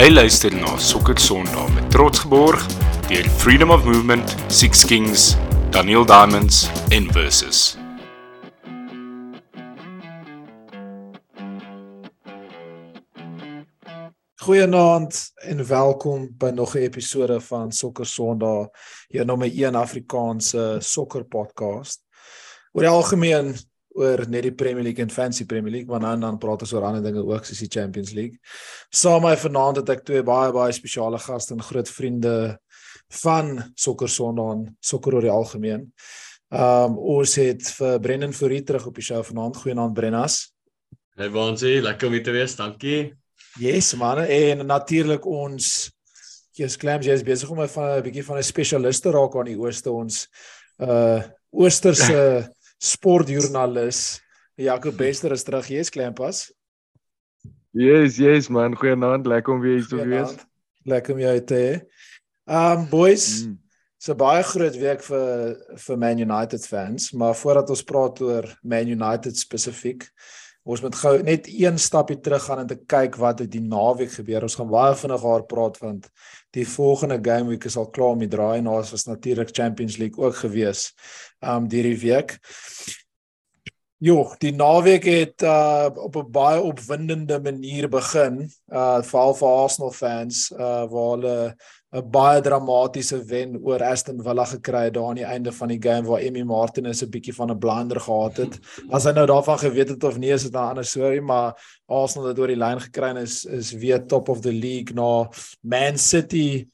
Jy luister na Sokker Sondag met trots geborg deur Freedom of Movement, Six Kings, Daniel Diamonds en Versus. Goeienaand en welkom by nog 'n episode van Sokker Sondag, jou nommer 1 Afrikaanse sokker podcast. Oor die algemeen oor net die Premier League en Fancy Premier League, maar nou dan praat ons oor ander dinge ook soos die Champions League. Saam met my vanaand het ek twee baie baie spesiale gaste en groot vriende van Sokker Sondag en sokker oor die algemeen. Um ons het vir Brendan Fourie terug op die show vanaand. Goeienaand Brennas. Hey Bonsie, lekker om hier te wees. Dankie. Yes man, en natuurlik ons Jesus Clams, jy is besig om 'n 'n bietjie van 'n spesialiste raak aan die ooste ons uh oosterse sportjoernalis Jacob Bester is terug. Jy's Klempas. Yes, yes man, goeienaand. Lekker om weer hier te wees. Lekker om jou te hê. Um boys, mm. so baie groot week vir vir Man United fans, maar voordat ons praat oor Man United spesifiek, ons moet gou net een stapie terug gaan en te kyk wat het die naweek gebeur. Ons gaan baie vinnig daar praat want die volgende game week is al klaar om die draai en ons was natuurlik Champions League ook gewees um hierdie week. Jo, die naweek het uh op 'n baie opwindende manier begin, uh veral vir Arsenal fans, uh waar hulle 'n baie dramatiese wen oor Aston Villa gekry het daar aan die einde van die game waar Emmy Martinez 'n bietjie van 'n blunder gehad het. As hy nou daarvan geweet het of nie, is dit 'n ander storie, maar Arsenal het oor die lyn gekry en is is weer top of the league na Man City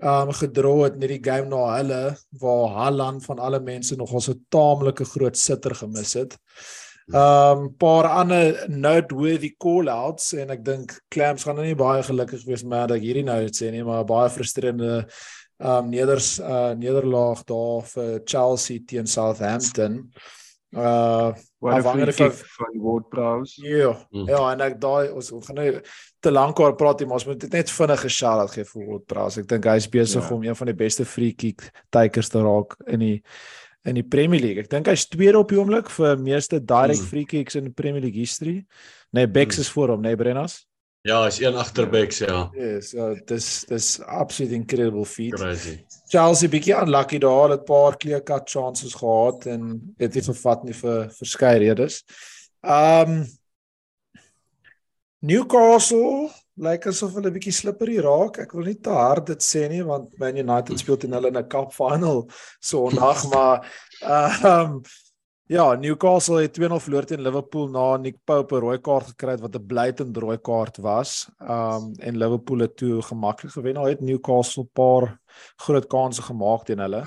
um gedra het net die game na hulle waar Haaland van alle mense so 'n taamlike groot sitter gemis het. Um paar ander noteworthy call-outs en ek dink Clams gaan nou nie baie gelukkig wees met dat hierdie nou dit sê nie, maar baie frustrerende um neders uh nederlaag daar vir Chelsea teen Southampton. Uh afhangende van van WordPress. Ja. Mm. Ja, en ek daai ons gaan nou te lank oor praat, maar ons moet net vinnig 'n shout-out gee vir WordPress. Ek dink hy is besig ja. om een van die beste free kick takers te raak in die in die Premier League. Ek dink hy's tweede op die oomblik vir meeste direct mm. free kicks in die Premier League history. Nee, Bex mm. is voor hom, nee Brennas. Ja, is een agter Bex, ja. Yes, ja, dis dis absolute incredible feat. Crazy. Chelsea bietjie unlucky daar, het 'n paar clear cut chances gehad en het nie vervat nie vir verskeie redes. Um Newcastle lyk asof hulle bietjie slippery raak. Ek wil nie te hard dit sê nie want Man United speel teen hulle in 'n cup final Sondag, maar um Ja, Newcastle het 2-0 verloor teen Liverpool na Nick Pope 'n rooi kaart gekry het wat 'n blytend rooi kaart was. Um en Liverpool het toe gemaklik gewen. Hulle het Newcastle 'n paar groot kansse gemaak teen hulle.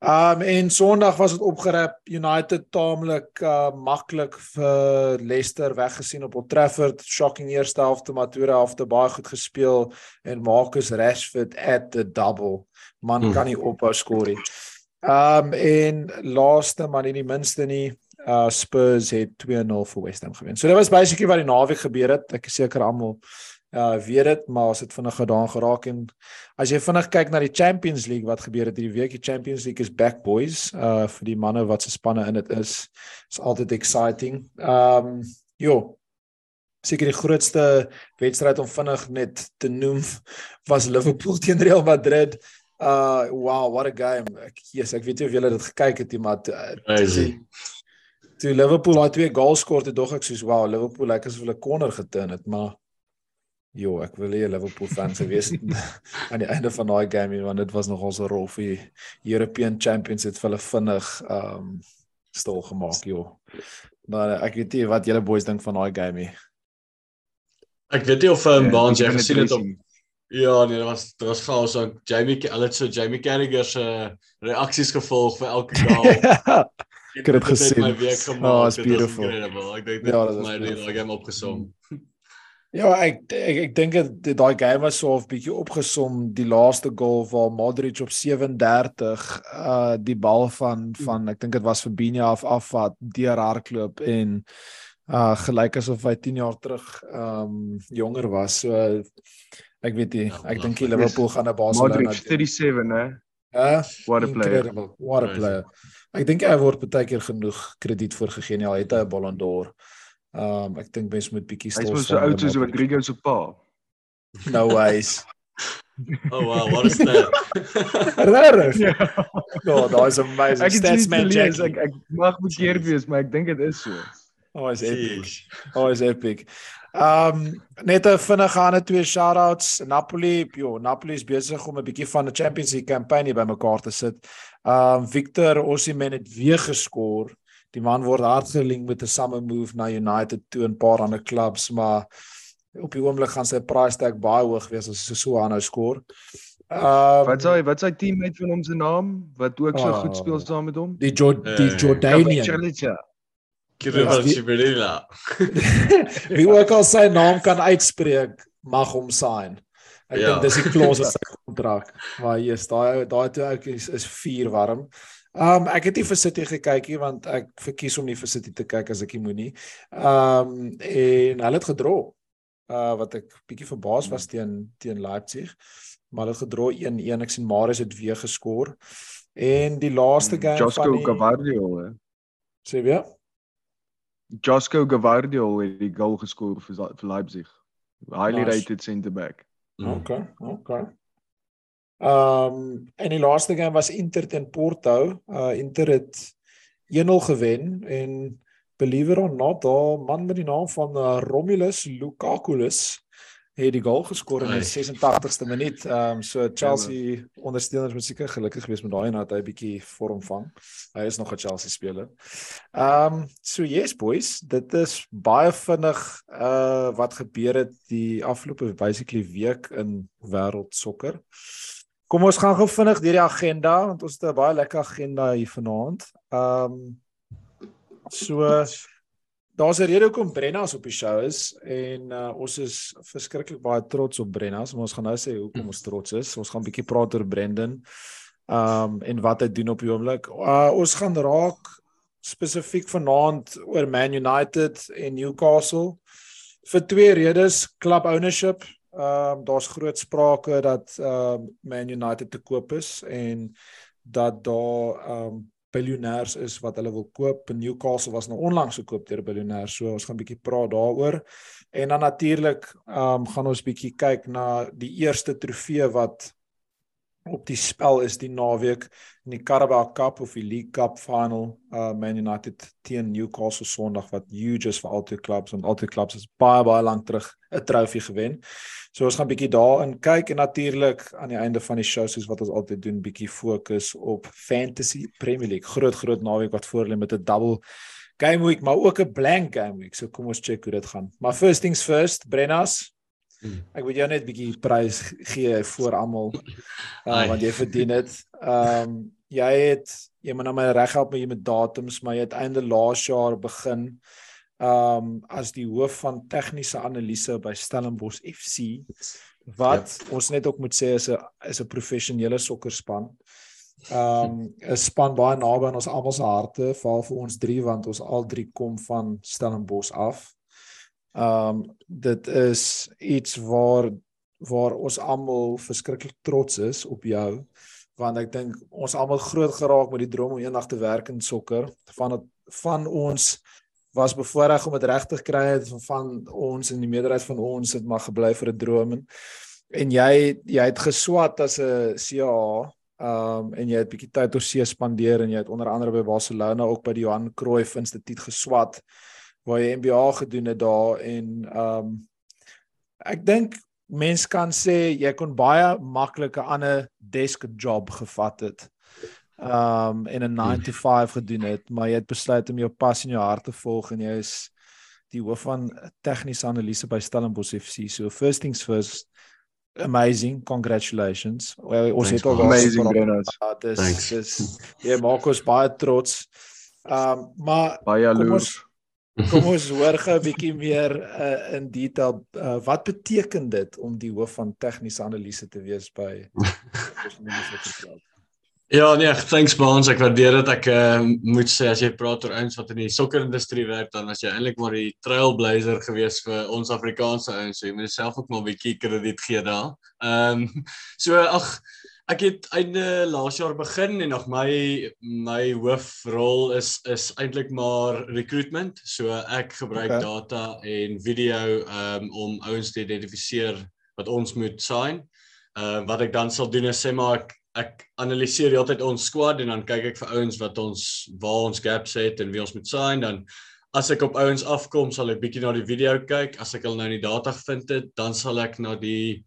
Um en Sondag was dit opgerap United taamlik uh maklik vir Leicester weggesien op Old Trafford. Shocking eerste helfte, maar tweede helfte baie goed gespeel en Marcus Rashford at the double. Man hmm. kan nie ophou skoor nie. Um en laaste maar nie die minste nie, uh Spurs het 2-0 vir West Ham gewen. So dit was basically wat die naweek gebeur het. Ek is seker almal uh weet dit, maar as dit vinnig gedaan geraak en as jy vinnig kyk na die Champions League wat gebeur het hierdie week, die Champions League is back boys uh vir die manne wat se spanne in dit is. Is altyd exciting. Um jo, seker die grootste wedstryd om vinnig net te noem was Liverpool teen Real Madrid. Uh wow, what a game. Ek yes, ek weet nie of julle dit gekyk het nie, maar crazy. Toe Liverpool daai twee goals skoor het, dog ek soos wow, Liverpool lyk asof hulle corner geturn het, maar jo, ek wil hê Liverpool fans wees aan die einde van daai game want dit was nogal so rof vir European Champions het hulle vinnig um stil gemaak, jo. Maar ek weet nie wat julle boys dink van daai game nie. Ek weet nie of um, ja, Baans jy gesien het op Ja, nee, dit was dit was gaaf so Jamie hulle het so Jamie Carragher se reaksies gevolg vir elke goal. ek het dit gesien. My week gemaak. Oh, it's beautiful. Ek dink dit ja, het my die game opgesom. Ja, ek ek, ek dink dit daai game was so 'n bietjie opgesom die laaste goal waar Modric op 37 uh die bal van van ek dink dit was Fabinho af afvat deur hardloop en uh gelyk asof hy 10 jaar terug um jonger was. So Ek weet nie. Ja, ek dink Liverpool gaan 'n Barcelona. Modric 37, né? Ja. What a player. What a player. Ek dink hy word baie keer genoeg krediet vir gegee. Ja, hy het 'n Ballon d'Or. Um, ek dink mense moet bietjie stil staan. Hy is so oud soos Rodrigo se pa. No ways. Oh wow, what is that? Regtig? Ja. Ja, daai is amazing. Ek Stats man Jackie. ek ek mag bekeerd wees, maar ek dink dit is so. Oh, is epic. Oh, is epic. Um net 'n vinnige ander twee shout-outs. Napoli, jo, Napoli is besig om 'n bietjie van 'n Champions League kampanje bymekaar te sit. Um Victor Osimhen het weer geskor. Die man word hard gelink met 'n summer move na United toe en 'n paar ander clubs, maar op die oomblik gaan sy price tag baie hoog wees as hy so aanhou skor. Um Wat sê wat sy teammate van hom se naam wat ook so Ah. goed speel saam met hom? die jo die Eh, Jordanian. Kvaratskhelia. Wie ook al sy naam kan uitspreek, mag hom sign. Ek Ja. dink dis die clause in sy kontrak. Maar yes, daai daai toe ek is, is vuur warm. Um ek het nie vir City gekyk nie want ek verkies om nie vir City te kyk as ek nie moenie. Um en hulle het gedra. Uh wat ek bietjie verbaas was teen teen Leipzig. Maar hulle het gedra 1-1. Ek sien Marius het weer geskor. En die laaste game Josco van die Gavardio. hè. sê weer Josco Gavardio het die goal geskor vir vir Leipzig. Highly Nice. rated centre back. Mm. Okay, okay. Ehm um, en die laaste game was Inter teen Porto. Uh Inter het 1-0 gewen en believe it or not, daar man met die naam van uh, Romulus Lukakulus het die goal geskor in die Ai. 86ste minuut. Ehm um, so Chelsea ondersteuners moet seker gelukkig wees met daai en dat hy 'n bietjie vorm vang. Hy is nog 'n Chelsea speler. Ehm um, so yes boys, dit is baie vinnig uh wat gebeur het die afgelope basically week in wêreld sokker. Kom ons gaan gou vinnig deur die agenda want ons het 'n baie lekker agenda hier vanaand. Ehm um, so daar's 'n rede hoekom Brennas op die show is en uh, ons is verskriklik baie trots op Brennas, maar ons gaan nou sê hoekom ons trots is. Ons gaan bietjie praat oor Brendan. Um, en wat hy doen op die oomblik. Uh, ons gaan raak spesifiek vanaand oor Man United en Newcastle vir twee redes, club ownership. Ehm um, daar's groot sprake dat ehm um, Man United te koop is en dat daar ehm um, biljoenêrs is wat hulle wil koop. Newcastle was nou onlangs gekoop deur 'n biljoenêr, so ons gaan 'n bietjie praat daaroor. En dan natuurlik ehm um, gaan ons bietjie kyk na die eerste trofee wat op die spel is die naweek in die Carabao Cup of die League Cup final uh Man United teen Newcastle Sondag wat huge is vir albei clubs want albei clubs is baie baie lank terug 'n trofee gewen. So ons gaan bietjie daarin kyk en natuurlik aan die einde van die show soos wat ons altyd doen bietjie fokus op Fantasy Premier League. Groot groot naweek wat voor lê met 'n double game week maar ook 'n blank game week. So kom ons check hoe dit gaan. Maar first things first, Brennas. Ek wil jou net 'n bietjie prys gee voor almal. Uh, want jy verdien dit. Ehm um, jy het jy moet nou my reg help met jy met datums, maar jy het einde laas jaar begin ehm um, as die hoof van tegniese analise by Stellenbosch FC wat yep. ons net ook moet sê is 'n is 'n professionele sokkerspan. Ehm um, 'n span baie naby aan ons almal se harte, veral vir ons drie want ons al drie kom van Stellenbosch af. Ehm um, dit is iets waar waar ons almal verskriklik trots is op jou want ek dink ons almal groot geraak met die droom om eendag te werk in sokker. Van het, van ons was bevoorreg om dit reg te kry het van, ons en die meerderheid van ons het maar gebly vir 'n droom. En, en jy jy het geswat as 'n CA um en jy het bietjie tyd oor see spandeer en jy het onder andere by Barcelona ook by die Johan Cruyff Instituut geswat waar jy MBA gedoen het daar en um ek dink mens kan sê jy kon baie maklik 'n ander desk job gevat het. Um en 'n 9 to 5 gedoen het, maar jy het besluit om jou pas en jou hart te volg en jy is die hoof van tegniese analise by Stellenbosch FC. So first things first amazing congratulations. Well, ons Thanks, het al. Amazing, Brennas. Dis Thanks. dis jy maak ons baie trots. Um maar Baie kom jaloers. ons kom ons hoor gou 'n bietjie meer uh, in detail uh, wat beteken dit om die hoof van tegniese analise te wees by Ja nee, thanks Baans. Ek waardeer dit. Ek uh, moet sê as jy praat oor ouens wat in die sokkerindustrie werk, dan as jy eintlik maar die trailblazer gewees vir ons Afrikaanse ouens, so jy moet jouself ook maar 'n bietjie krediet gee daar. Ehm um, so ag ek het einde laas jaar begin en nog my my hoofrol is is eintlik maar recruitment. So ek gebruik Okay. data en video um, om ouens te identifiseer wat ons moet sign. Uh wat ek dan sal doen is sê maar ek ek analiseer heeltyd ons squad en dan kyk ek vir ouens wat ons waar ons gaps het en wie ons moet sign dan as ek op ouens afkom sal ek bietjie na die video kyk as ek hulle nou in die data vind het dan sal ek na die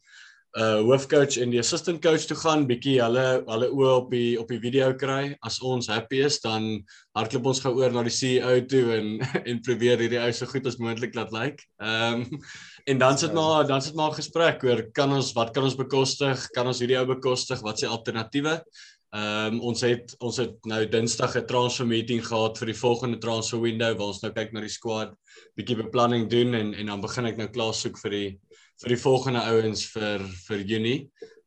uh hoofcoach en die assistant coach toe gaan bietjie hulle hulle oë op die op die video kry as ons happy is dan hardloop ons gou oor na die CEO toe en en probeer hierdie ou so goed as moontlik laat lyk. Like. Ehm um, en dan sit maar dan sit maar 'n gesprek oor kan ons wat kan ons bekostig? Kan ons hierdie ou bekostig? Wat is die alternatiewe? Ehm um, ons het ons het nou Dinsdag 'n transfer meeting gehad vir die volgende transfer window waar ons nou kyk na die squad, bietjie beplanning doen en en dan begin ek nou klaar soek vir die vir die volgende ouens vir vir Junie.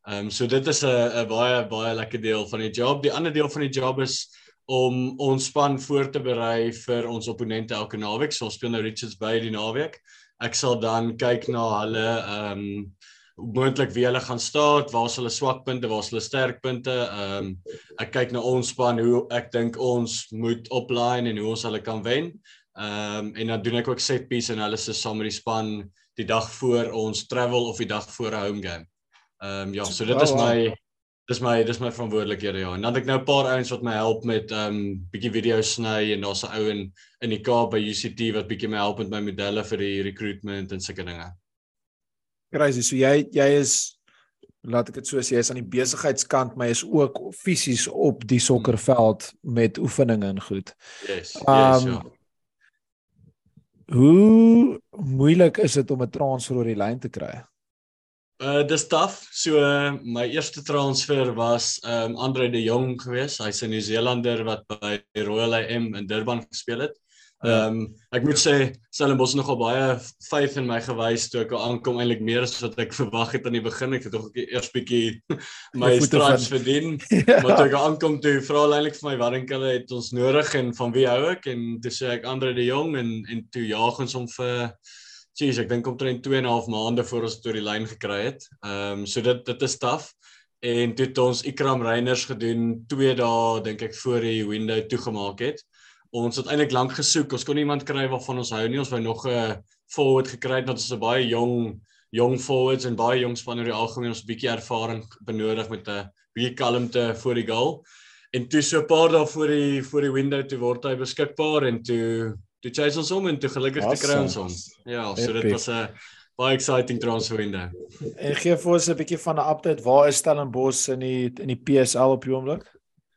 Ehm um, so dit is 'n 'n baie baie lekker deel van die job. Die ander deel van die job is om ons span voor te berei vir ons opponente elke naweek. So ons speel nou Richards Bay die naweek. Ek sal dan kyk na hulle ehm um, moontlik wie hulle gaan staan, waar is hulle swakpunte, waar is hulle sterkpunte. Ehm um, ek kyk na ons span hoe ek dink ons moet opline en hoe ons hulle kan wen. Ehm um, en dan doen ek ook set piece analysis saam met die span die dag voor ons travel of die dag voor 'n home game. Ehm um, ja, so dit is my dis my dis my verantwoordelikhede ja. En dan het ek nou 'n paar ouens wat my help met ehm um, bietjie video sny en daar's 'n ou in in die Kaap by UCT wat bietjie my help met my modelle vir die recruitment en sulke dinge. Crazy. So jy jy is laat ek dit so sê, jy is aan die besigheidskant, maar jy is ook fisies op die sokkerveld met oefeninge en goed. Yes. Um, yes, ja. Hoe moeilik is dit om 'n transfer oor die lyn te kry? Uh dis taaf. So uh, my eerste transfer was um Andre de Jong geweest. Hy's 'n Nieu-Seelander wat by Royal AM in Durban gespeel het. Ehm um, ek moet sê Stellenbosch nogal baie vyf in my gewys toe ek aankom eintlik meer as wat ek verwag het aan die begin. Ek het tog eers bietjie my stripes verdien. Ja. maar toe ek aankom toe vra hulle eintlik vir my wat dink hulle het ons nodig en van wie hou ek? En toe sê ek Andre de Jong. En en toe jaag ons hom vir jeez ek dink omtrent 2 en 'n half maande voor ons tot die lyn gekry het. Ehm um, so dit dit is taaf en toe het ons Ikram Reiners gedoen 2 dae dink ek voor die window toegemaak het ons het eintlik lank gesoek. Ons kon iemand kry waarvan ons hou nie. Ons wou nog 'n forward gekry het wat ons 'n baie jong jong forwards en baie jong span oor die algemeen ons 'n bietjie ervaring benodig met 'n bietjie kalmte voor die goal. En toe so 'n paar dae voor die voor die window toe word hy beskikbaar en toe toe chase ons hom en toe gelukkig awesome. te kry ons hom. Ja, so Epic. dit was 'n baie exciting transfer window. En gee vir ons 'n bietjie van 'n update. Waar is Stellenbosch in die in die PSL op die oomblik?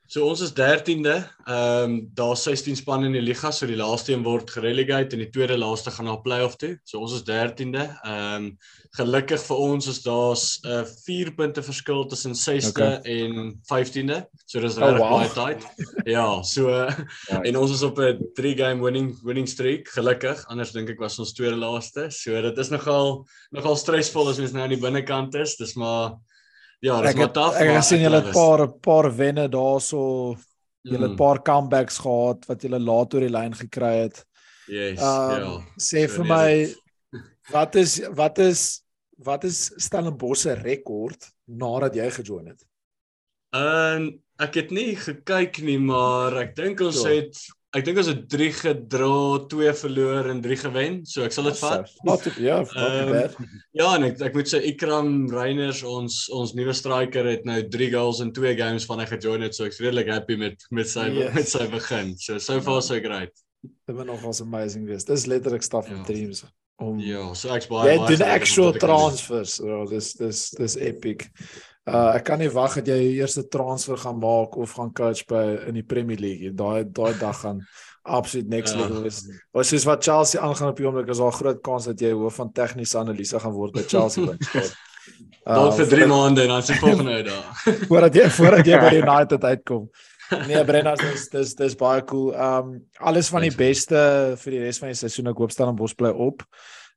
So ons is 13de. Ehm um, daar's 16 spanne in die liga, so die laaste een word gerelegate en die tweede laaste gaan na play-off toe. So ons is 13de. Ehm um, gelukkig vir ons is daar's 'n uh, 4 punte verskil tussen 6de okay. en 15de. So dis regtig oh, wow. baie tight. Ja, so ja. en ons is op 'n 3 game winning winning streak, gelukkig. Anders dink ek was ons tweede laaste. So dit is nogal nogal stresvol as ons nou aan die binnekant is. Dis maar Ja, dis maar taaf. Ek sien julle 'n paar paar wenne daarso. Julle 'n mm. paar comebacks gehad wat julle laat oor die lyn gekry het. Yes, um, ja. Sê vir my wat is wat is wat is Stellenbosch se rekord nadat jy gejoin het? Ehm uh, ek het nie gekyk nie, maar ek dink ons so. het ek dink ons het 3 gedra, 2 verloor en 3 gewen. So ek sal dit vat. Ja, um, Ja, en ek ek moet sê Ikram Reiners ons ons nuwe striker het nou 3 goals in 2 games van hy gejoin het. So ek's redelik happy met met sy yes. met sy begin. So so far so great. Dit was nogals amazing wees. Dis letterlik stuff ja. in dreams. Om Ja, so ek's baie baie Ja, die actual transfers. Dis dis dis epic. Uh ek kan nie wag dat jy jou eerste transfer gaan maak of gaan coach by in die Premier League. Daai daai dag gaan absoluut next ja. level is. Wat soos wat Chelsea aangaan op die oomblik is daar groot kans dat jy hoof van tegniese analise gaan word by Chelsea binne. Uh, vir 3 maande en dan se volgende uit daar. voordat jy voordat jy by United uitkom. Nee, Brenna, dis dis dis baie cool. Um alles van die beste vir die res van die seisoen. Ek hoop Stellenbosch bly op.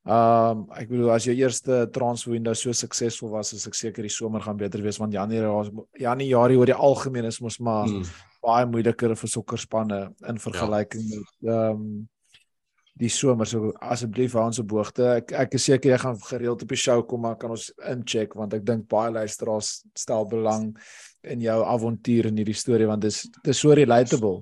Ehm um, ek bedoel as jou eerste transfer window so suksesvol was, is ek seker die somer gaan beter wees want Januarie Januarie oor die algemeen is mos maar hmm. baie moeiliker vir sokkerspanne in vergelyking ja. met ehm um, die somer. So asseblief hou ons op hoogte. Ek ek is seker jy gaan gereeld op die show kom maar kan ons incheck want ek dink baie luisteraars stel belang in jou avontuur in hierdie storie want dit is dit is so relatable.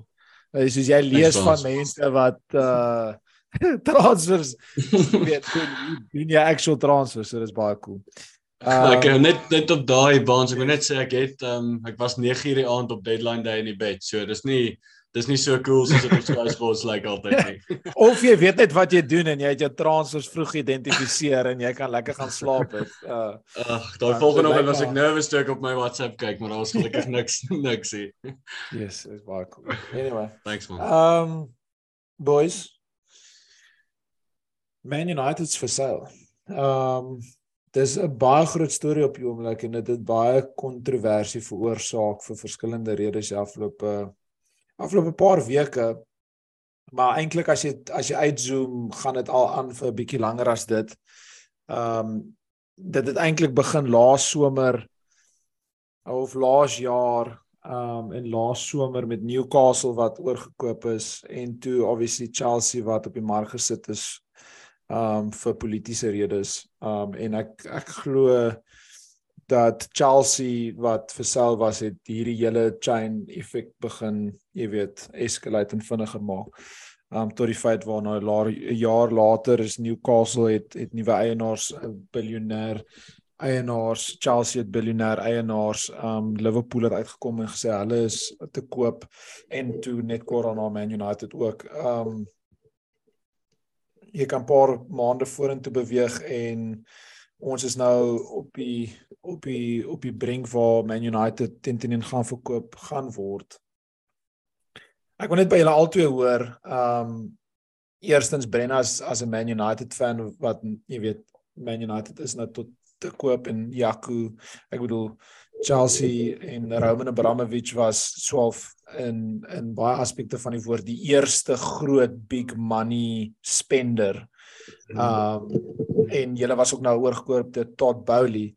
Dis soos jy lees van mense wat uh transfers weet doen doen jy actual transfers so dis baie cool. Um, ek net net op daai baans, ek wil net sê ek het um ek was 9:00 die aand op deadline day in die bed. So dis nie dis nie so cool soos dit op Sky Sports lyk like altyd nie. of jy weet net wat jy doen en jy het jou transfers vroeg geïdentifiseer en jy kan lekker gaan slaap het. Uh Ag, daai Ja, volgende oggend was ek nervous toe ek op my WhatsApp kyk, maar daar was gelukkig niks niks nie. yes, is baie cool. Anyway, Thanks man. um boys Man United's for sale. Um dis 'n baie groot storie op die oomblik en dit het baie kontroversie veroorsaak vir verskillende redes die afgelope afgelope paar weke. Maar eintlik as jy as jy uitzoom, gaan dit al aan vir 'n bietjie langer as dit. Um dit het eintlik begin laas somer of laas jaar um en laas somer met Newcastle wat oorgekoop is en toe obviously Chelsea wat op die mark gesit is um vir politieke redes. Um en ek ek glo dat Chelsea wat vir sel was het hierdie hele chain effek begin, jy weet, escalate en vinniger maak. Um tot die feit waarna 'n la- 'n jaar later is Newcastle het het nuwe eienaars, 'n biljoenêr eienaars, Chelsea het biljoenêr eienaars, um Liverpool het uitgekom en gesê hulle is te koop en toe net kort daarna Man United ook. Um jy kan 'n paar maande vorentoe beweeg en ons is nou op die op die op die brink waar Man United teen teen gaan verkoop gaan word. Ek wil net by julle albei hoor, um eerstens Brenna as as 'n Man United fan wat jy weet Man United is nou tot te koop en Jaco, ek bedoel Chelsea en Roman Abramovich was swaalf in in baie aspekte van die woord die eerste groot big money spender. Um en julle was ook nou oorgekoop te Todd Bowley.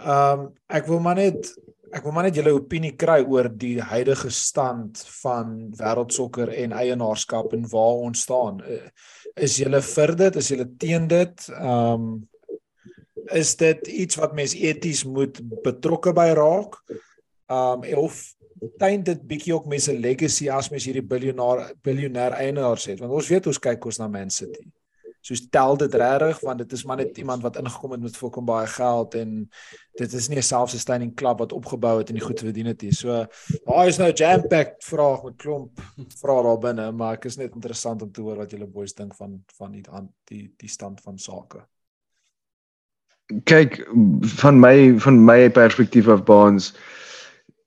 Um ek wil maar net ek wil maar net julle opinie kry oor die huidige stand van wêreldsokker en eienaarskap en waar ons staan. Uh, Is julle vir dit? Is julle teen dit? Um is dit iets wat mens eties moet betrokke by raak? Um of tuin dit bietjie ook mense legacy as mens hierdie biljoenaar biljoenêr eienaars het? Want ons weet ons kyk ons na Man City. Soos tel dit regtig want dit is maar net iemand wat ingekom het met volkom baie geld en dit is nie 'n self-sustaining klub wat opgebou het en die goed verdien het nie. So daar is nou 'n jam-packed vraag met klomp vrae daar binne, maar ek is net interessant om te hoor wat julle boys dink van van die die die stand van sake. Kyk van my van my perspektief af baans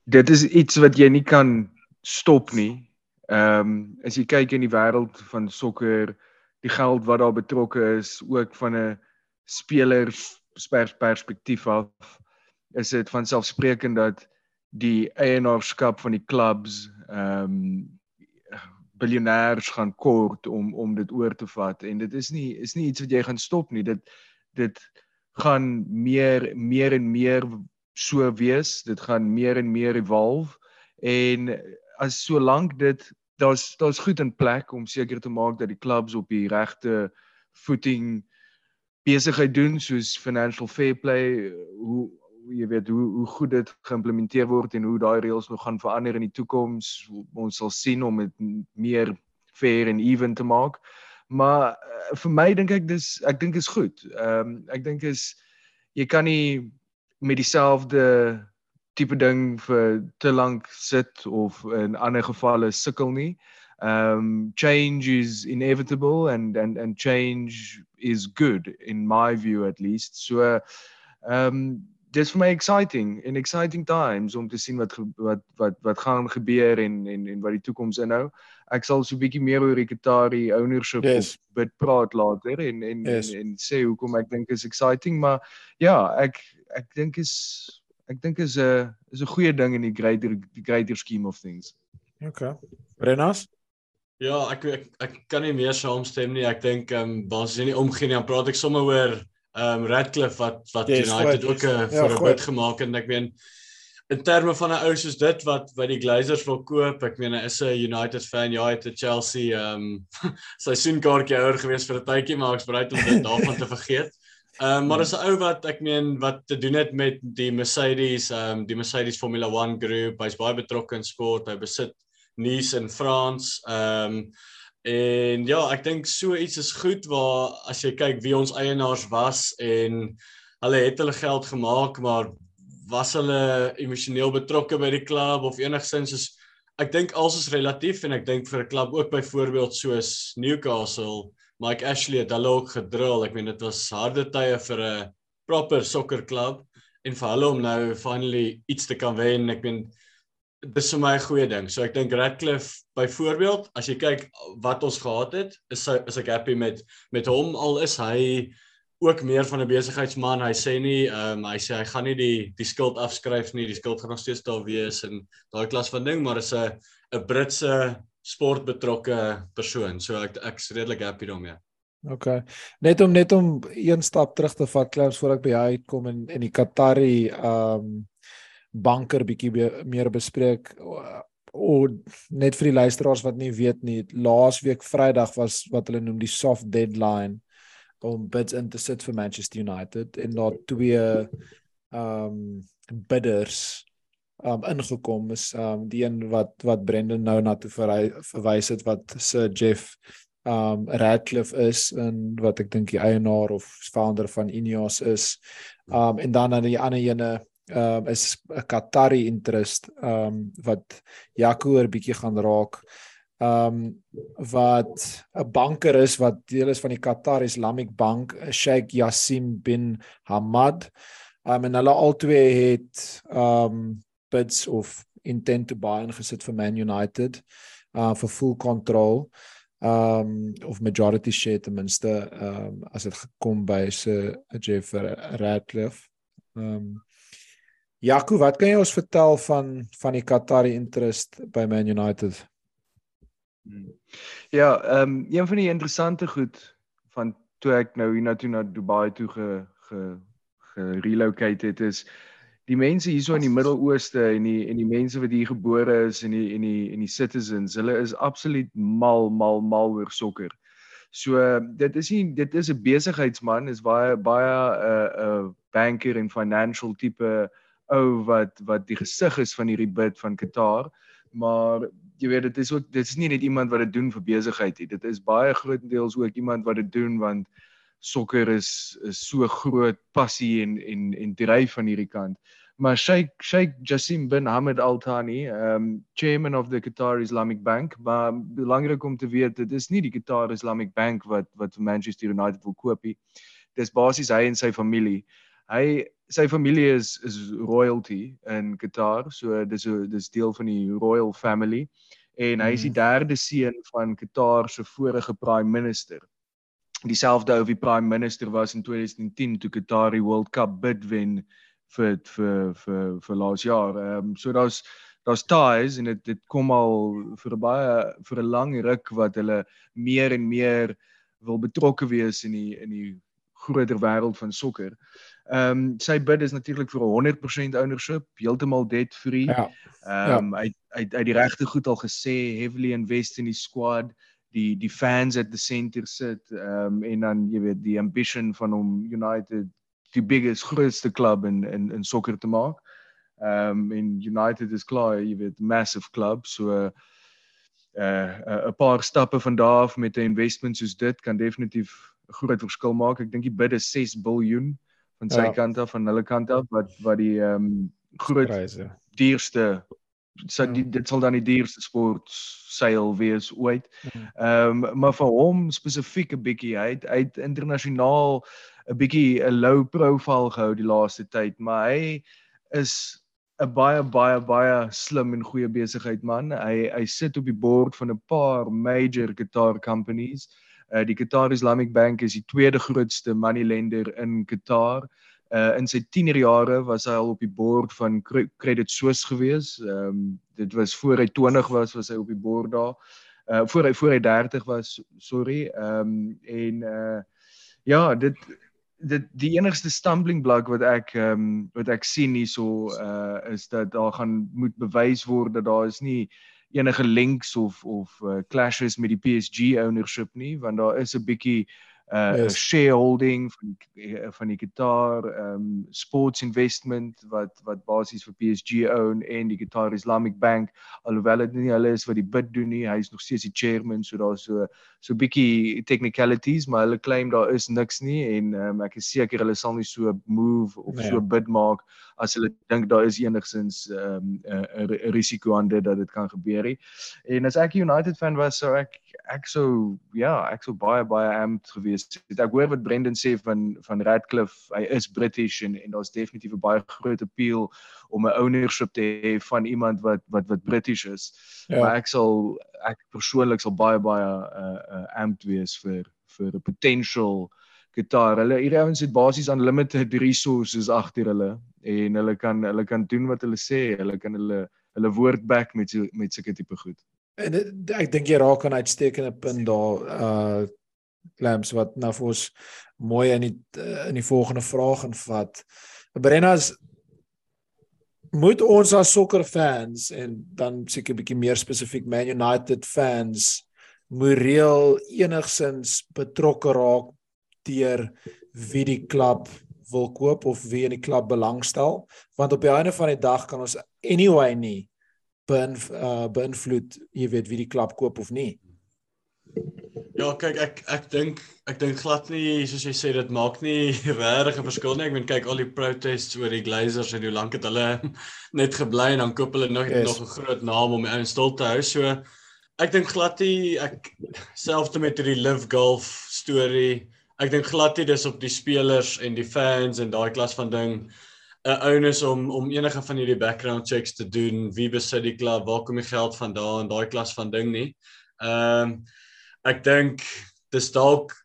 dit is iets wat jy nie kan stop nie. Ehm um, as jy kyk in die wêreld van sokker, die geld wat daar betrokke is ook van 'n speler pers perspektief af is dit van selfsprekend dat die eienaarskap van die klubs ehm um, biljonêers gaan kort om om dit oor te vat en dit is nie is nie iets wat jy gaan stop nie. Dit dit gaan meer meer en meer so wees. Dit gaan meer en meer evolve. En as solank dit daar's daar's goed in plek om seker te maak dat die clubs op die regte footing besigheid doen soos financial fair play hoe jy weet hoe hoe goed dit geïmplementeer word en hoe daai reëls nog gaan verander in die toekoms. Ons sal sien om dit meer fair en even te maak maar uh, vir my dink ek dis ek dink is goed. Ehm um, ek dink is jy kan nie met dieselfde tipe ding vir te lank sit of in ander gevalle sukkel nie. Um change is inevitable and and and change is good in my view at least. So um dis vir my exciting in exciting times om te sien wat wat wat wat gaan gebeur en en en wat die toekoms inhou. Ek sal so 'n bietjie meer oor die Qatari ownership Yes. bit praat later en en, Yes. en en sê hoekom ek dink is exciting maar ja, ek ek dink is ek dink is 'n is 'n goeie ding in die greater die greater scheme of things. Okay. Renas? Ja, ek ek, ek kan nie meer saamstem nie. Ek dink ehm um, as jy nie omgee nie, dan praat ek sommer oor ehm um, Radcliffe wat wat Yes, United goed, ook 'n ja, vir 'n goed. bid gemaak en ek meen in terme van 'n ou soos dit wat by die Glazers wil koop, ek meen hy is 'n United fan, ja, hy het 'n Chelsea ehm um, seisoenkaartjie houer gewees vir 'n tydjie, maar ek's bereid om dit daarvan te vergeet. Ehm um, maar dis 'n ou wat ek meen wat te doen het met die Mercedes, ehm um, die Mercedes Formula 1 groep. Hy's baie betrokke in sport. Hy besit Nice in Frans. Ehm um, en ja, ek dink so iets is goed waar as jy kyk wie ons eienaars was en hulle het hulle geld gemaak, maar was hulle emosioneel betrokke by die klub of enigsins is ek dink alles is relatief en ek dink vir 'n klub ook byvoorbeeld soos Newcastle, Mike Ashley het hulle ook gedrill. Ek meen dit was harde tye vir 'n proper sokkerklub en vir hulle om nou finally iets te kan wen. Ek meen dis vir my 'n goeie ding. So ek dink Radcliffe byvoorbeeld, as jy kyk wat ons gehad het, is is ek happy met met hom al is hy ook meer van 'n besigheidsman. Hy sê nie ehm um, hy sê hy gaan nie die die skuld afskryf nie. Die skuld gaan nog steeds daar wees en daai klas van ding, maar is 'n 'n Britse sportbetrokke persoon. So ek ek's redelik happy daarmee. OK. Net om net om een stap terug te vat klaars voor ek by jou uitkom en en die Qatari ehm um, banker bietjie meer bespreek o net vir die luisteraars wat nie weet nie. Laasweek Vrydag was wat hulle noem die soft deadline om bids in te sit vir Manchester United en daar twee ehm um, bidders um ingekom is um die een wat wat Brendan nou na toe verwys het wat Sir Jeff um Radcliffe is en wat ek dink die eienaar of founder van Ineos is um en dan aan die ander ene um is 'n Qatari interest um wat Jaco 'n bietjie gaan raak um wat 'n banker is wat deel is van die Qatar Islamic Bank, Sheikh Yassim bin Hamad. Um en hulle albei het um bids of intent to buy ingesit vir Man United uh vir full control um of majority share ten minste um as dit gekom by se Jeff Radcliffe. Um Jaco, wat kan jy ons vertel van van die Qatari interest by Man United? Ja, ehm um, een van die interessante goed van toe ek nou hiernatoe na Dubai toe ge ge gerelocate het is die mense hierso in die Midde-Ooste en die en die mense wat hier gebore is en die en die en die citizens, hulle is absoluut mal mal mal oor sokker. So dit is nie dit is 'n besigheidsman, is baie baie 'n uh, 'n uh, banker en financial tipe ou wat wat die gesig is van hierdie bid van Qatar maar jy weet dit is ook dit is nie net iemand wat dit doen vir besigheid nie. Dit is baie grootendeels ook iemand wat dit doen want sokker is is so groot passie en en en dryf van hierdie kant. Maar Sheikh Sheikh Jassim bin Hamad Al Thani, um chairman of the Qatar Islamic Bank, maar belangrik om te weet dit is nie die Qatar Islamic Bank wat wat vir Manchester United wil koop nie. Dis basies hy en sy familie. Hy sy familie is is royalty in Qatar, so dis 'n dis deel van die royal family en hy is die mhm. derde seun van Qatar se vorige prime minister. Dieselfde ou wie prime minister was in 2010 toe Qatar die World Cup bid wen vir vir vir vir laas jaar. Ehm um, so daar's daar's ties en dit dit kom al vir baie vir 'n lang ruk wat hulle meer en meer wil betrokke wees in die in die groter wêreld van sokker. Ehm um, sy bid is natuurlik vir 100% ownership, heeltemal debt free. Ja. Ehm um, ja. hy hy hy die regte goed al gesê, heavily invest in die squad, die die fans at the center sit, ehm um, en dan jy weet die ambition van hom United die biggest grootste klub in in in sokker te maak. Ehm um, en United is klaar, jy weet, massive club, so uh 'n uh, paar stappe van daar af met 'n investment soos dit kan definitief 'n groot verskil maak. Ek dink die bid is 6 miljard van sy ja. kant af van hulle kant af wat wat die ehm um, groot pryse duurste so die, ja. dit sal dan die duurste sport seil wees ooit. Mhm. Ehm um, maar vir hom spesifiek 'n bietjie hy het uit internasionaal 'n bietjie 'n low profile gehou die laaste tyd, maar hy is 'n baie baie baie slim en goeie besigheid man. Hy hy sit op die board van 'n paar major guitar companies. Uh, die Qatar Islamic Bank is die tweede grootste money lender in Qatar. Uh in sy tienerjare was hy al op die board van Credit Suisse gewees. Ehm um, dit was voor hy 20 was, was hy op die board daar. Uh voor hy voor hy 30 was, sorry. Ehm um, en uh ja, dit dit die enigste stumbling block wat ek ehm um, wat ek sien hierso uh is dat daar gaan moet bewys word dat daar is nie enige links of of uh, clashes met die PSG ownership nie want daar is 'n bietjie uh Yes. shareholding van die eh, van die Qatar um sports investment wat wat basies vir PSG own en die Qatar Islamic Bank alhoewel dit nie hulle is wat die bid doen nie hy's nog steeds die chairman so daar's so so bietjie technicalities maar hulle claim daar is niks nie en um, ek is seker hulle sal nie so move of Nee. so bid maak as hulle dink daar is enigsins 'n um, 'n 'n risiko aan dit dat dit kan gebeur nie. En as ek 'n United fan was, sou ek ek sou ja, ek sou baie baie amped gewees het. Ek hoor wat Brendan sê van van Radcliffe, hy is British en en daar's definitief 'n baie groot appeal om 'n ownership te hê van iemand wat wat wat British is. Ja. Maar ek sal ek persoonlik sal baie baie uh, uh amped wees vir vir 'n potential gitaar. Hulle hierdie ouens het basies unlimited resources agter hulle en hulle kan hulle kan doen wat hulle sê. Hulle kan hulle hulle woord back met so, met sulke tipe goed. En ek dink jy raak aan 'n uitstekende punt daar uh Lams wat nou vir ons mooi in die in die volgende vraag invat. Brenna's moet ons as sokkerfans en dan seker 'n bietjie meer spesifiek Man United fans moreel enigsins betrokke raak deur wie die klub wil koop of wie in die klub belangstel want op die einde van die dag kan ons anyway nie beïnv uh, beïnvloed jy weet wie die klub koop of nie. Ja, kyk ek ek dink ek dink glad nie soos jy sê dit maak nie regtig 'n verskil nie. Ek meen kyk al die protests oor die Glazers en hoe lank het hulle net gebly en dan koop hulle nog Yes. nog 'n groot naam om die ouens stil te hou. So ek dink glad nie ek selfs met hierdie Live Golf storie. Ek dink glad nie dis op die spelers en die fans en daai klas van ding 'n onus om om enige van hierdie background checks te doen. Wie besit die klub? Waar kom die geld vandaan? Daai klas van ding nie. Ehm um, ek dink dis dalk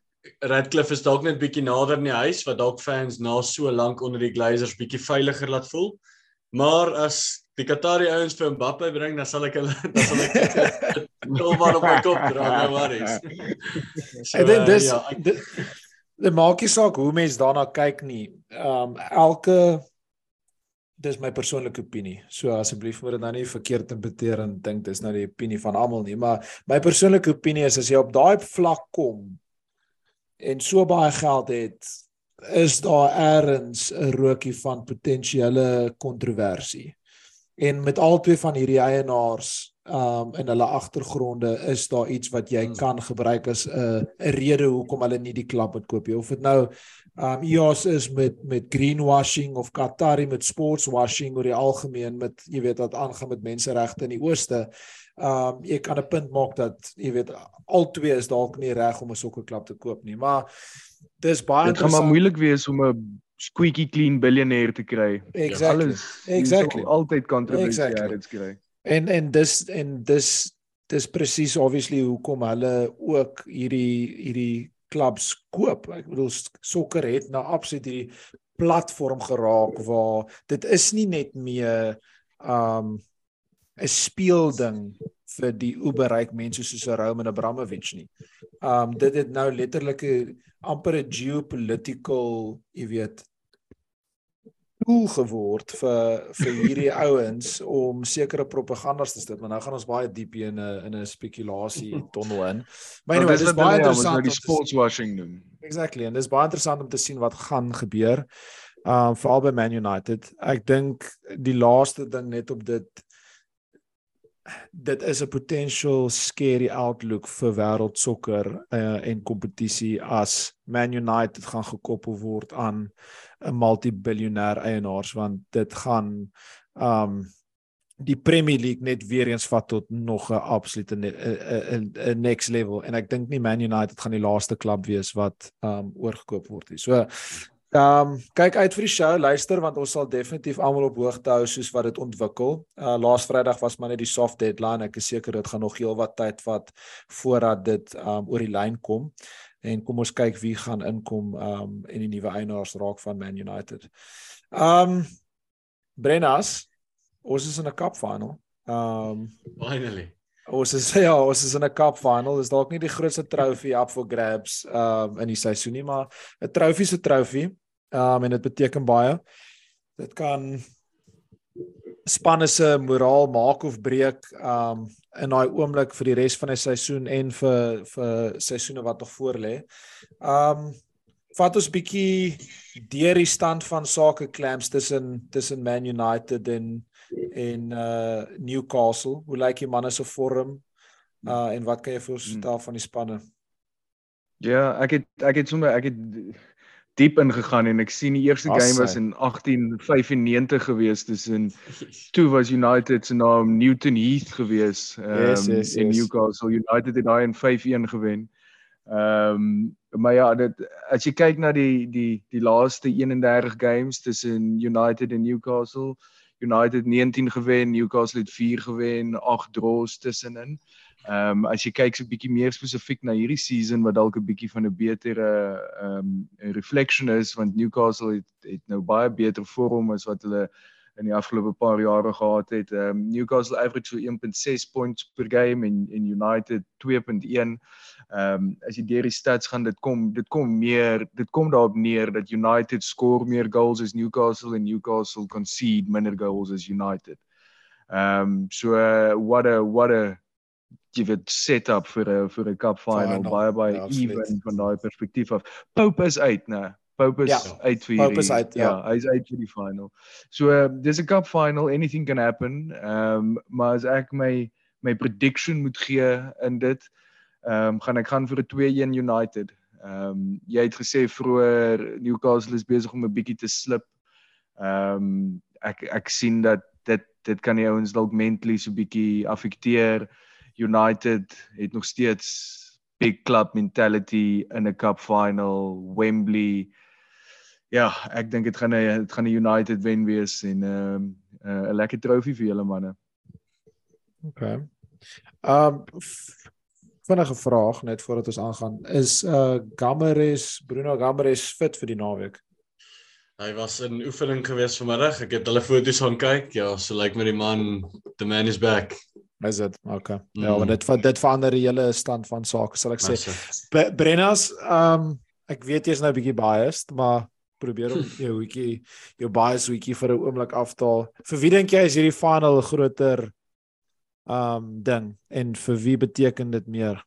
Radcliffe is dalk net bietjie nader in die huis wat dalk fans na so lank onder die Glazers bietjie veiliger laat voel. Maar as die Qatari ouens vir Mbappe bring, dan sal ek hulle dan sal ek wel maar op my kop dra, no worries. So, Ek dink dis ja, ek, dit maak nie saak hoe mense daarna kyk nie. Ehm um, elke dis my persoonlike opinie. So asseblief moet dit nou nie verkeerd interpreteer en dink dis nou die opinie van almal nie, maar my persoonlike opinie is as jy op daai vlak kom en so baie geld het, is daar eers 'n rookie van potensiële kontroversie. En met albei van hierdie eienaars um in hulle agtergronde is daar iets wat jy Hmm. kan gebruik as 'n 'n rede hoekom hulle nie die klub moet koop nie. Of dit nou um EOS is met met greenwashing of Qatari met sportswashing oor die algemeen met jy weet wat aangaan met menseregte in die ooste. Um jy kan 'n punt maak dat jy weet albei is dalk nie reg om 'n sokkerklub te koop nie, maar dis baie Dit gaan maar moeilik wees om 'n squeaky clean biljoenêr te kry. Exactly. Alles Exactly. altyd kontroversie Exactly. exactly. kry. En en dis en dis dis presies obviously hoekom hulle ook hierdie hierdie klubs koop. Ek bedoel sokker het nou absoluut hierdie platform geraak waar dit is nie net meer um 'n speelding vir die oeberryk mense soos 'n Roman Abramovich nie. Um dit het nou letterlik 'n amper 'n geopolitical, jy weet, tool geword vir vir hierdie ouens om sekere propagandas te sit, maar nou gaan ons baie diep in 'n in 'n spekulasie tonnel in. Maar anyway, dis baie interessant nou om die te sien- sportswashing doen. Exactly en dis baie interessant om te sien wat gaan gebeur. Um veral by Man United. Ek dink die laaste ding net op dit dit is 'n potential scary outlook vir wêreld sokker uh, en kompetisie as Man United gaan gekoppel word aan 'n multibiljoenêr eienaars want dit gaan um die Premier League net weer eens vat tot nog 'n absolute 'n 'n 'n next level en ek dink nie Man United gaan die laaste klub wees wat um oorgekoop word nie. So Ehm um, kyk uit vir die show, luister want ons sal definitief almal op hoogte hou soos wat dit ontwikkel. Uh laas Vrydag was maar net die soft deadline. Ek is seker dit gaan nog heelwat tyd vat voordat dit um oor die lyn kom. En kom ons kyk wie gaan inkom um en die nuwe eienaars raak van Man United. Um Brennas, ons is in 'n cup final. Um finally. Ons is ja, ons is in 'n cup final. Dis dalk nie die grootste trofee up for grabs um in die seisoen nie, maar 'n trofee se trofee. Um en dit beteken baie. Dit kan spanne se moraal maak of breek um in daai oomblik vir die res van die seisoen en vir vir seisoene wat nog voorlê. Um vat ons bietjie deur die stand van sake clams tussen tussen Man United en en uh Newcastle. Hoe lyk die manne se vorm? Uh en wat kan jy voorstel hmm. van die spanne? Ja, ek het ek het sommer ek het diep ingegaan en ek sien die eerste As game was in 1895 gewees tussen toe was United se naam Newton Heath gewees um, yes, yes, in yes. Newcastle United het daai in 5-1 gewen. Ehm um, maar ja, dit as jy kyk na die die die laaste 31 games tussen United en Newcastle, United 19 gewen, Newcastle het 4 gewen, 8 draws tussenin. Ehm um, as jy kyk so 'n bietjie meer spesifiek na hierdie season wat dalk 'n bietjie van 'n betere ehm um, reflection is want Newcastle het het nou baie beter vorm as wat hulle in die afgelope paar jare gehad het. Ehm um, Newcastle average so 1.6 points per game en en United 2.1. Ehm um, as jy deur die stats gaan dit kom dit kom meer dit kom daarop neer dat United score meer goals as Newcastle en Newcastle concede minder goals as United. Ehm um, so uh, what a what a jy weet set up vir 'n vir 'n cup final, final. baie baie ja, even van daai perspektief af. Pope is uit, né? Pope is ja, uit vir hierdie. Pope is uit, ja. ja, hy's uit vir die final. So uh, dis 'n cup final, anything can happen. Ehm um, maar as ek my my prediction moet gee in dit, ehm um, gaan ek gaan vir 'n 2-1 United. Ehm um, jy het gesê vroeër Newcastle is besig om 'n bietjie te slip. Ehm um, ek ek sien dat dit dit kan die ouens dalk mentally so bietjie affekteer. United het nog steeds big club mentality in 'n cup final Wembley. Ja, ek dink dit gaan 'n dit gaan 'n United wen wees en ehm uh, 'n lekker trofee vir julle manne. OK. Um vinnige vraag net voordat ons aangaan. Is uh Gamares, Bruno Gamares fit vir die naweek? Hy was in oefening gewees vanmiddag. Ek het hulle foto's gaan kyk. Ja, so lyk like my die man, the man is back. Is dit? Okay. Mm. Ja, maar dit dit verander die hele stand van sake, sal ek sê. Brennas, ehm um, ek weet jy's nou 'n bietjie biased, maar probeer om jou hoetjie jou bias hoetjie vir 'n oomblik aftaal. Vir wie dink jy is hierdie final groter ehm um, ding en vir wie beteken dit meer?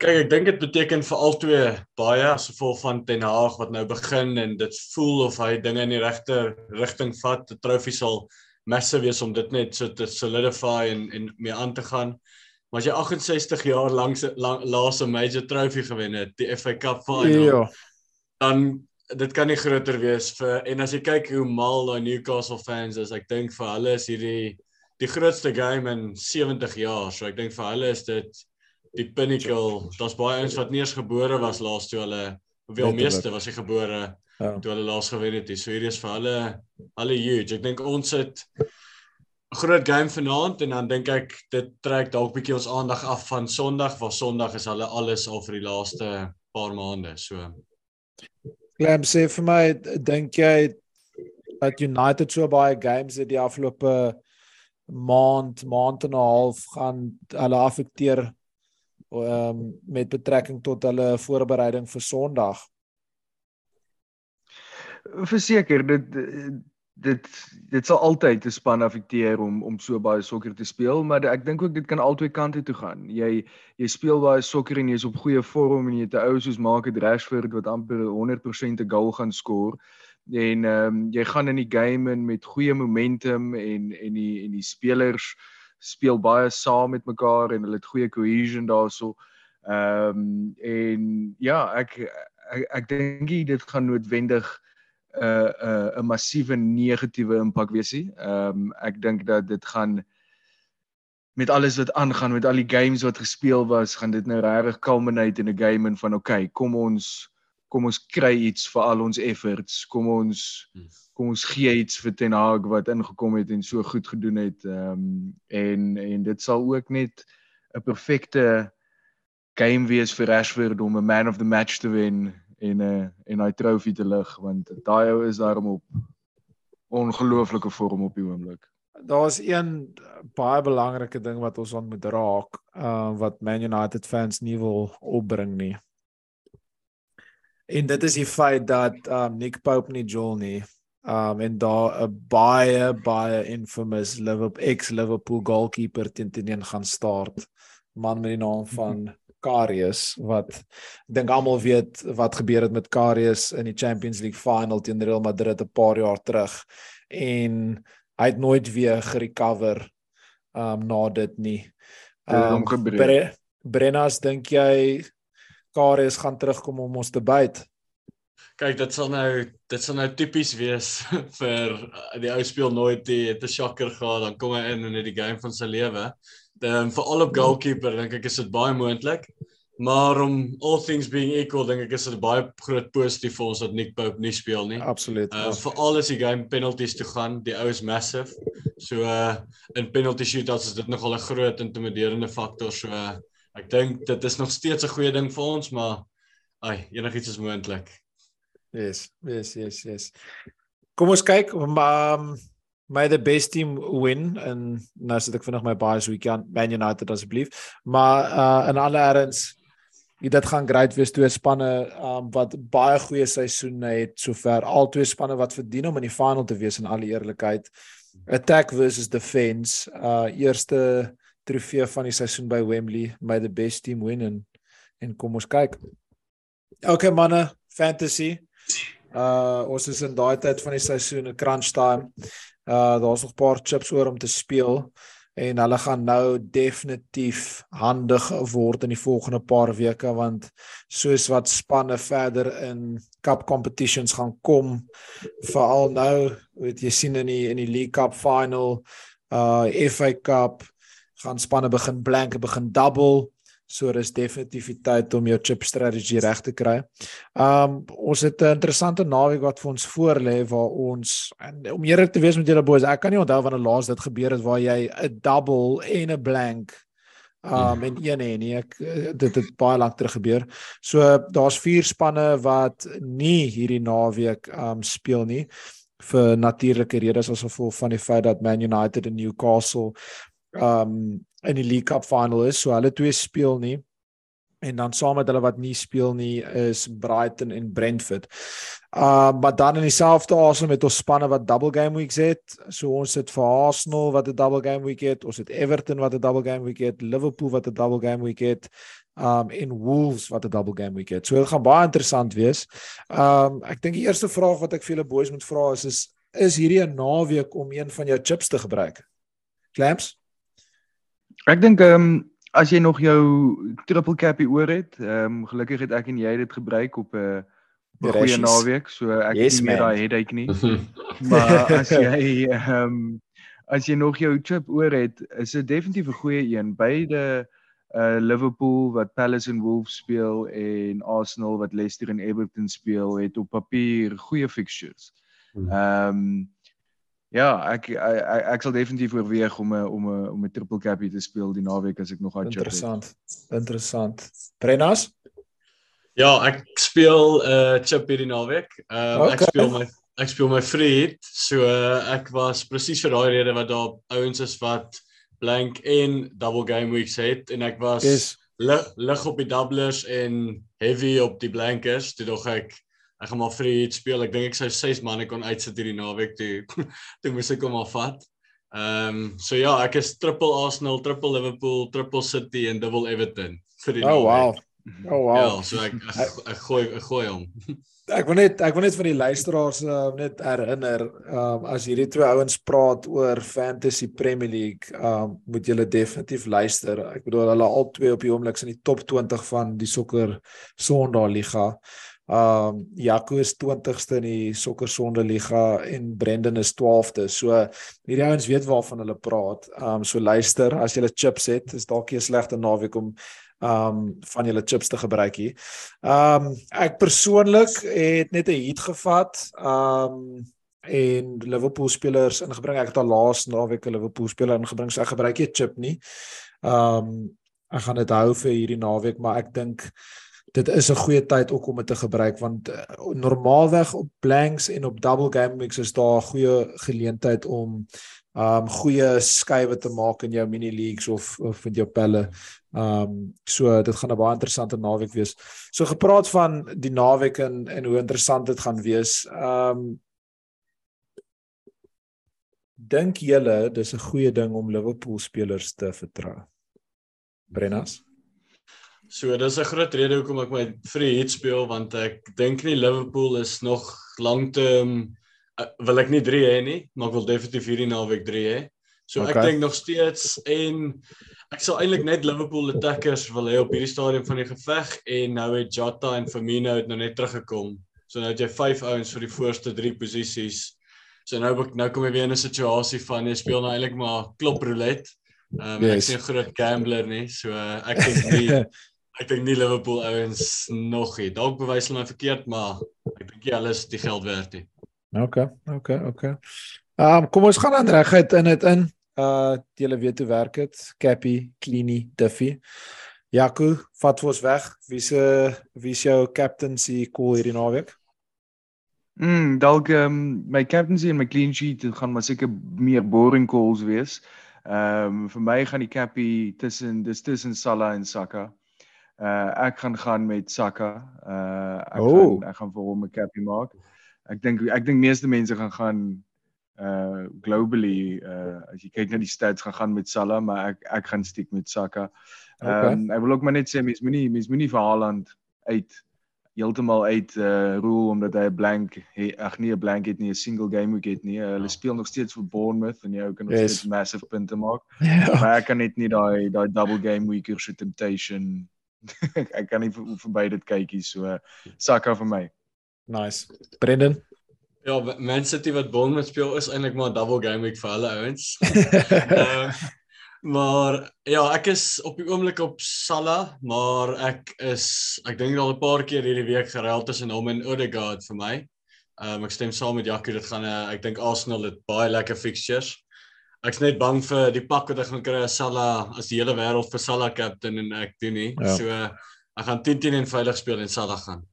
Kyk, ek dink dit beteken vir al twee baie as gevolg van Ten Hag wat nou begin en dit voel of hy dinge in die regte rigting vat. Die trofee sal massive wees om dit net so te solidify en en mee aan te gaan. Maar as jy 68 jaar lank lang, laaste major trophy gewen het, die FA Cup final. Ja. Dan dit kan nie groter wees vir en as jy kyk hoe mal daai Newcastle fans is, ek dink vir hulle is hierdie die grootste game in 70 jaar. So ek dink vir hulle is dit die pinnacle. Daar's baie ouens wat nie eens gebore was laas toe hulle wel meeste was hy gebore Ja. Toe hulle laas gewen het, so hierdie is vir hulle hulle huge. Ek dink ons het 'n groot game vanaand en dan dink ek dit trek dalk bietjie ons aandag af van Sondag, waar Sondag is hulle alles al vir die laaste paar maande. So Clem sê vir my dink jy dat United so baie games het die afgelope maand, maand en 'n half gaan hulle affekteer um, met betrekking tot hulle voorbereiding vir Sondag? Verseker dit dit dit sal altyd 'n span affekteer om om so baie sokker te speel, maar ek dink ook dit kan albei kante toe gaan. Jy jy speel baie sokker en jy's op goeie vorm en jy het 'n ou soos Marcus Rashford wat amper 100% 'n goal gaan skoor en ehm um, jy gaan in die game in met goeie momentum en en die en die spelers speel baie saam met mekaar en hulle het goeie cohesion daarso. Ehm um, en ja, ek ek, ek dink dit gaan noodwendig 'n uh, 'n uh, 'n massiewe negatiewe impak wees nie. Ehm um, ek dink dat dit gaan met alles wat aangaan met al die games wat gespeel was, gaan dit nou regtig culminate in 'n game en van okay, kom ons kom ons kry iets vir al ons efforts. Kom ons kom ons gee iets vir Ten Hag wat ingekom het en so goed gedoen het. Ehm um, en en dit sal ook net 'n perfekte game wees vir Rashford om 'n man of the match te wen en 'n uh, en daai trofee te lig want daai ou is daarom op ongelooflike vorm op die oomblik. Daar's een baie belangrike ding wat ons moet raak, uh wat Man United fans nie wil opbring nie. En dit is die feit dat um Nick Pope nie Joel nie. Um en daar 'n baie baie infamous Liverpool ex Liverpool goalkeeper teen teen gaan start. Man met die naam van Karius wat ek dink almal weet wat gebeur het met Karius in die Champions League final teen Real Madrid 'n paar jaar terug en hy het nooit weer gerecover um na dit nie. Um Bre Brennas dink jy Karius gaan terugkom om ons te byt? Kyk, dit sal nou dit sal nou tipies wees vir die ou speel nooit die het 'n shocker gehad, dan kom hy in in die game van sy lewe. Ehm um, vir al op goalkeeper dink ek is dit baie moontlik. Maar om all things being equal dink ek is dit baie groot positief vir ons dat Nick Pope nie speel nie. Absoluut. Uh, vir al is die game penalties toe gaan. Die ou is massive. So uh in penalty shootouts is dit nogal 'n groot intimiderende faktor. So uh, ek dink dit is nog steeds 'n goeie ding vir ons, maar ai, enigiets is moontlik. Yes, yes, yes, yes. Kom ons kyk, maar um, my the best team win en nou sit ek vinnig my bias weekend Man United asseblief. Maar uh in alle erns dit gaan great wees twee spanne um, wat baie goeie seisoene het sover al twee spanne wat verdien om in die final te wees in alle eerlikheid. Attack versus defense. Uh eerste trofee van die seisoen by Wembley, my the best team win en en kom ons kyk. Okay manne, fantasy. Uh ons is in daai tyd van die seisoen, 'n crunch time. Uh daar's nog 'n paar chips oor om te speel en hulle gaan nou definitief handig word in die volgende paar weke want soos wat spanne verder in cup competitions gaan kom veral nou weet jy sien in die in die League Cup final uh FA Cup gaan spanne begin blank begin double So dis definitief die tyd om jou chip strategy reg te kry. Um ons het 'n interessante naweek wat vir ons voorlê waar ons en om eerlik te wees met julle boys, ek kan nie onthou wanneer laas dit gebeur het waar jy 'n double en 'n blank um en een en nie ek dit het baie lank terug gebeur. So daar's vier spanne wat nie hierdie naweek um speel nie vir natuurlike redes as gevolg van die feit dat Man United en Newcastle um in die League Cup final is. So hulle twee speel nie. En dan saam met hulle wat nie speel nie is Brighton en Brentford. Uh maar dan in dieselfde asem met ons spanne wat double game weeks het. So ons het vir Arsenal wat 'n double game week het, ons het Everton wat 'n double game week het, Liverpool wat 'n double game week het, um en Wolves wat 'n double game week het. So dit gaan baie interessant wees. Um ek dink die eerste vraag wat ek vir julle boys moet vra is is is hierdie 'n naweek om een van jou chips te gebruik? Clamps? Ek dink ehm um, as jy nog jou triple cap hier oor het, ehm um, gelukkig het ek en jy dit gebruik op 'n uh, goeie naweek, so ek yes, het nie meer daai headache nie. maar as jy ehm um, as jy nog jou chip oor het, is dit definitief 'n goeie een. Beide uh Liverpool wat Palace en Wolves speel en Arsenal wat Leicester en Everton speel het op papier goeie fixtures. Hmm. Ehm um, Ja, ek ek, ek, ek sal definitief oorweeg om 'n om 'n om 'n triple capie te speel die naweek as ek nog uit Interessant. Het. Interessant. Brennas? Ja, ek speel 'n uh, chip hierdie naweek. Ehm um, okay. ek speel my ek speel my free. So uh, ek was presies vir daai rede wat daar ouens is wat blank en double game weeks het en ek was yes. lig lig op die doublers en heavy op die blankers. Toe dog ek ek gaan maar vir iets speel. Ek dink ek sou 6 manne kon uitsit hierdie naweek toe. toe moes ek hom al vat. Ehm um, so ja, ek is triple Arsenal, triple Liverpool, triple City en double Everton vir die Oh wow. Oh wow. Ja, so ek ek, ek, ek gooi ek gooi hom. Ek wil net ek wil net vir die luisteraars uh, net herinner, um, as hierdie twee ouens praat oor Fantasy Premier League, um, moet julle definitief luister. Ek bedoel hulle al twee op die oomblik in die top 20 van die sokker Sondagliga. Um Jaco is 20ste in die Sokker Sonde Liga en Brendan is 12de. So hierdie ouens weet waarvan hulle praat. Um so luister, as jy 'n chips het, is dalk 'n slegte naweek om um van julle chips te gebruik hier. Um ek persoonlik het net 'n heat gevat. Um en Liverpool spelers ingebring. Ek het al laas naweek 'n Liverpool speler ingebring. So ek gebruik nie chip nie. Um ek gaan dit hou vir hierdie naweek, maar ek dink dit is 'n goeie tyd ook om dit te gebruik want uh, normaalweg op blanks en op double game weeks is daar 'n goeie geleentheid om um goeie skuwe te maak in jou mini leagues of of met jou pelle. Um so dit gaan 'n baie interessante naweek wees. So gepraat van die naweek en en hoe interessant dit gaan wees. Um dink julle dis 'n goeie ding om Liverpool spelers te vertrou? Brennas? So dis 'n groot rede hoekom ek my die Heat speel want ek dink nie Liverpool is nog lankterm uh, wil ek nie 3 hê nie, maar ek wil definitief hierdie naweek 3 hê. So okay. ek dink nog steeds en ek sal eintlik net Liverpool attackers wil hê op hierdie stadium van die geveg en nou het Jota en Firmino het nou net teruggekom. So nou het jy vyf ouens vir die voorste 3 posisies. So nou nou kom jy weer in 'n situasie van jy speel nou eintlik maar klop roulette. Um, yes. ek is 'n groot gambler nie, so uh, ek dink nie ek dink nie Liverpool ouens nog nie. Dalk bewys hulle my verkeerd, maar ek dink jy alles die geld werd nie. OK, OK, OK. Ehm um, kom ons gaan aan regheid in dit in. Uh julle weet hoe werk dit. Cappy, Cleany, Duffy. Jaco, vat ons weg. Wie se wie is jou captaincy call hierdie naweek? Mm, dalk ehm um, my captaincy en my clean sheet gaan maar seker meer boring calls wees. Ehm um, vir my gaan die Cappy tussen dis tussen Salah en Saka. Uh ek gaan gaan met Saka. Uh ek oh. gaan ek gaan vir hom 'n Cappy maak. Ek dink ek dink meeste mense gaan gaan uh globally uh as jy kyk na die stats gaan gaan met Salah, maar ek ek gaan stiek met Saka. Ehm um, ek wil ook maar net sê mens moenie mens moenie vir Haaland uit heeltemal uit uh rule omdat hy 'n blank ag nee 'n blank het nie 'n single game week het nie. Uh, hulle oh. speel nog steeds vir Bournemouth en jy kan nog yes. steeds massive punte maak. Yeah. Maar ek kan net nie daai daai double game week hier se temptation ek kan nie verby dit kykie so Saka vir my. Nice. Brendan Ja, Man City wat Bournemouth speel is eintlik maar 'n double game week vir hulle ouens. uh, Maar ja, ek is op die oomblik op Salah, maar ek is ek dink al 'n paar keer hierdie week geruil tussen hom en Odegaard vir my. Ehm um, ek stem saam met Jacques, dit gaan 'n uh, ek dink Arsenal het baie lekker fixtures. Ek's net bang vir die pak wat ek gaan kry as Salah as die hele wêreld vir Salah captain en ek doen nie. Ja. So ek gaan 10-10 en veilig speel en Salah gaan.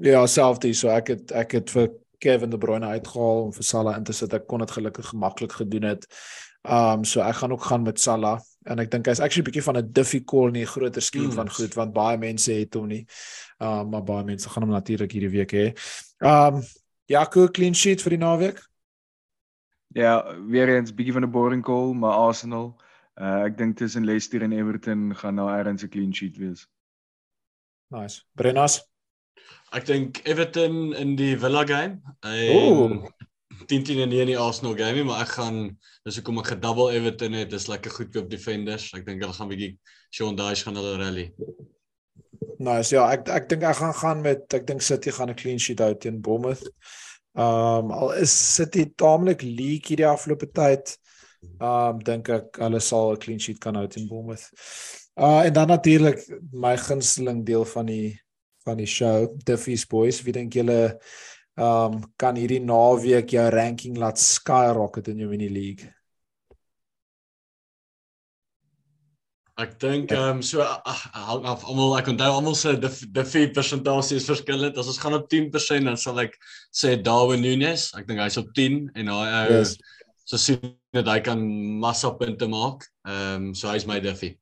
Ja, selfs dis so ek het ek het vir Kevin De Bruyne uitgehaal om vir Salah in te sit. Ek kon dit gelukkig gemaklik gedoen het. Um so ek gaan ook gaan met Salah en ek dink hy's actually 'n bietjie van 'n diffy call nie groter skien mm. van goed want baie mense het hom nie. Um maar baie mense gaan hom natuurlik hierdie week hê. Um ja, cool clean sheet vir die naweek. Ja, weer eens bietjie van 'n boring call, maar Arsenal. Uh ek dink tussen Leicester en Everton gaan nou eers 'n clean sheet wees. Nice. Brennas. Ek dink Everton in die Villa game. Ooh. 10-10 en 9 in die Arsenal game, maar ek gaan dis hoekom ek gedouble Everton het. Dis lekker goedkoop defenders. Ek dink hulle gaan bietjie Sean Dyche gaan hulle rally. Nice. Ja, ek ek dink ek gaan gaan met ek dink City gaan 'n clean sheet hou teen Bournemouth. Ehm um, al is City taamlik leak hierdie afgelope tyd. Ehm um, dink ek hulle sal 'n clean sheet kan hou teen Bournemouth. Uh en dan natuurlik my gunsteling deel van die van die show, Duffy's Boys. Wie dink julle um kan hierdie naweek jou ranking laat skyrocket in jou mini league. Ek dink ehm um, so hang af almal ek onthou almal se defeat persentasie is verskillend. As ons gaan op 10% dan sal ek sê Darwin Nunes. Ek dink hy's op 10 en hy ou yes. so sien dat hy kan massa punte maak. Ehm um, so hy's my defy.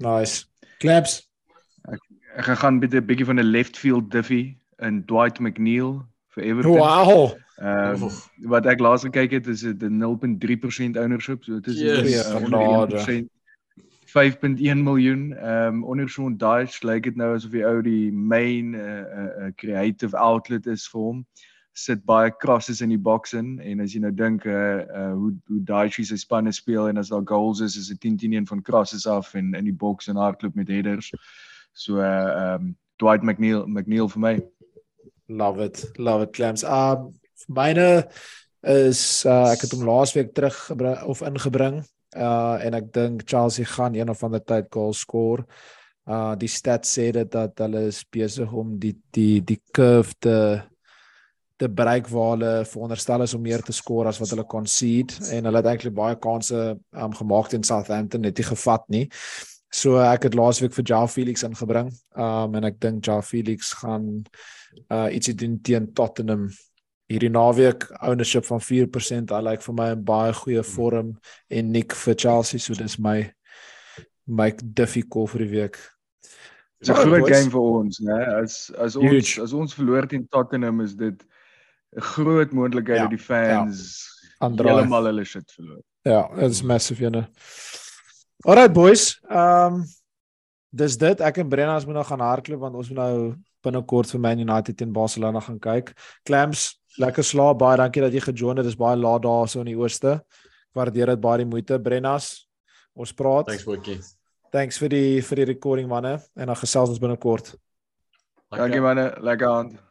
Nice. Claps. Ek ek gaan met 'n bietjie van 'n left field defy in Dwight McNeil vir Everton. Wow. Ehm um, wat ek laas gekyk het is dit 'n 0.3% ownership, so dit is yes, 'n 5.1 miljoen. Ehm um, onder so 'n Dash lyk dit nou asof die ou die main 'n uh, uh, creative outlet is vir hom. Sit baie crosses in die box in en as jy nou dink uh, uh hoe hoe Dash sy spanne speel en as daar goals is, is dit 10-10 van crosses af en in die box en hardloop met headers. So uh um Dwight McNeil McNeil vir my. Love it. Love it clams. Um myne is uh, ek het hom laasweek terug of ingebring. Uh en ek dink Chelsea gaan een of ander tyd goal score. Uh die stats sê dit dat hulle is besig om die die die curve te te bereik waar hulle veronderstel is om meer te score as wat hulle concede en hulle het eintlik baie kansse um, gemaak teen Southampton net nie gevat nie. So ek het laasweek vir Jao Felix ingebring. Um en ek dink Jao Felix gaan uh ietsie doen teen Tottenham hierdie naweek ownership van 4%. Hy lyk vir my 'n baie goeie vorm en Nick vir Chelsea, so dis my my difficult vir die week. Dis 'n groot boys. game vir ons, né? As as ons Huge. as ons verloor teen Tottenham is dit 'n groot moontlikheid ja, dat die fans aandraai. heeltemal hulle shit verloor. Ja, dit is massive jene. Alright boys, ehm um, dis dit. Ek en Brenna ons moet nou gaan hardloop want ons moet nou binnekort vir Man United teen Barcelona gaan kyk. Clams, lekker slaap. Baie dankie dat jy gejoin het. Dit is baie laat daar so in die ooste. Waardeer dit baie die moeite. Brennas, ons praat. Thanks Boetjie. Thanks vir die vir die recording manne en dan gesels ons binnekort. Dankie manne, lekker aand.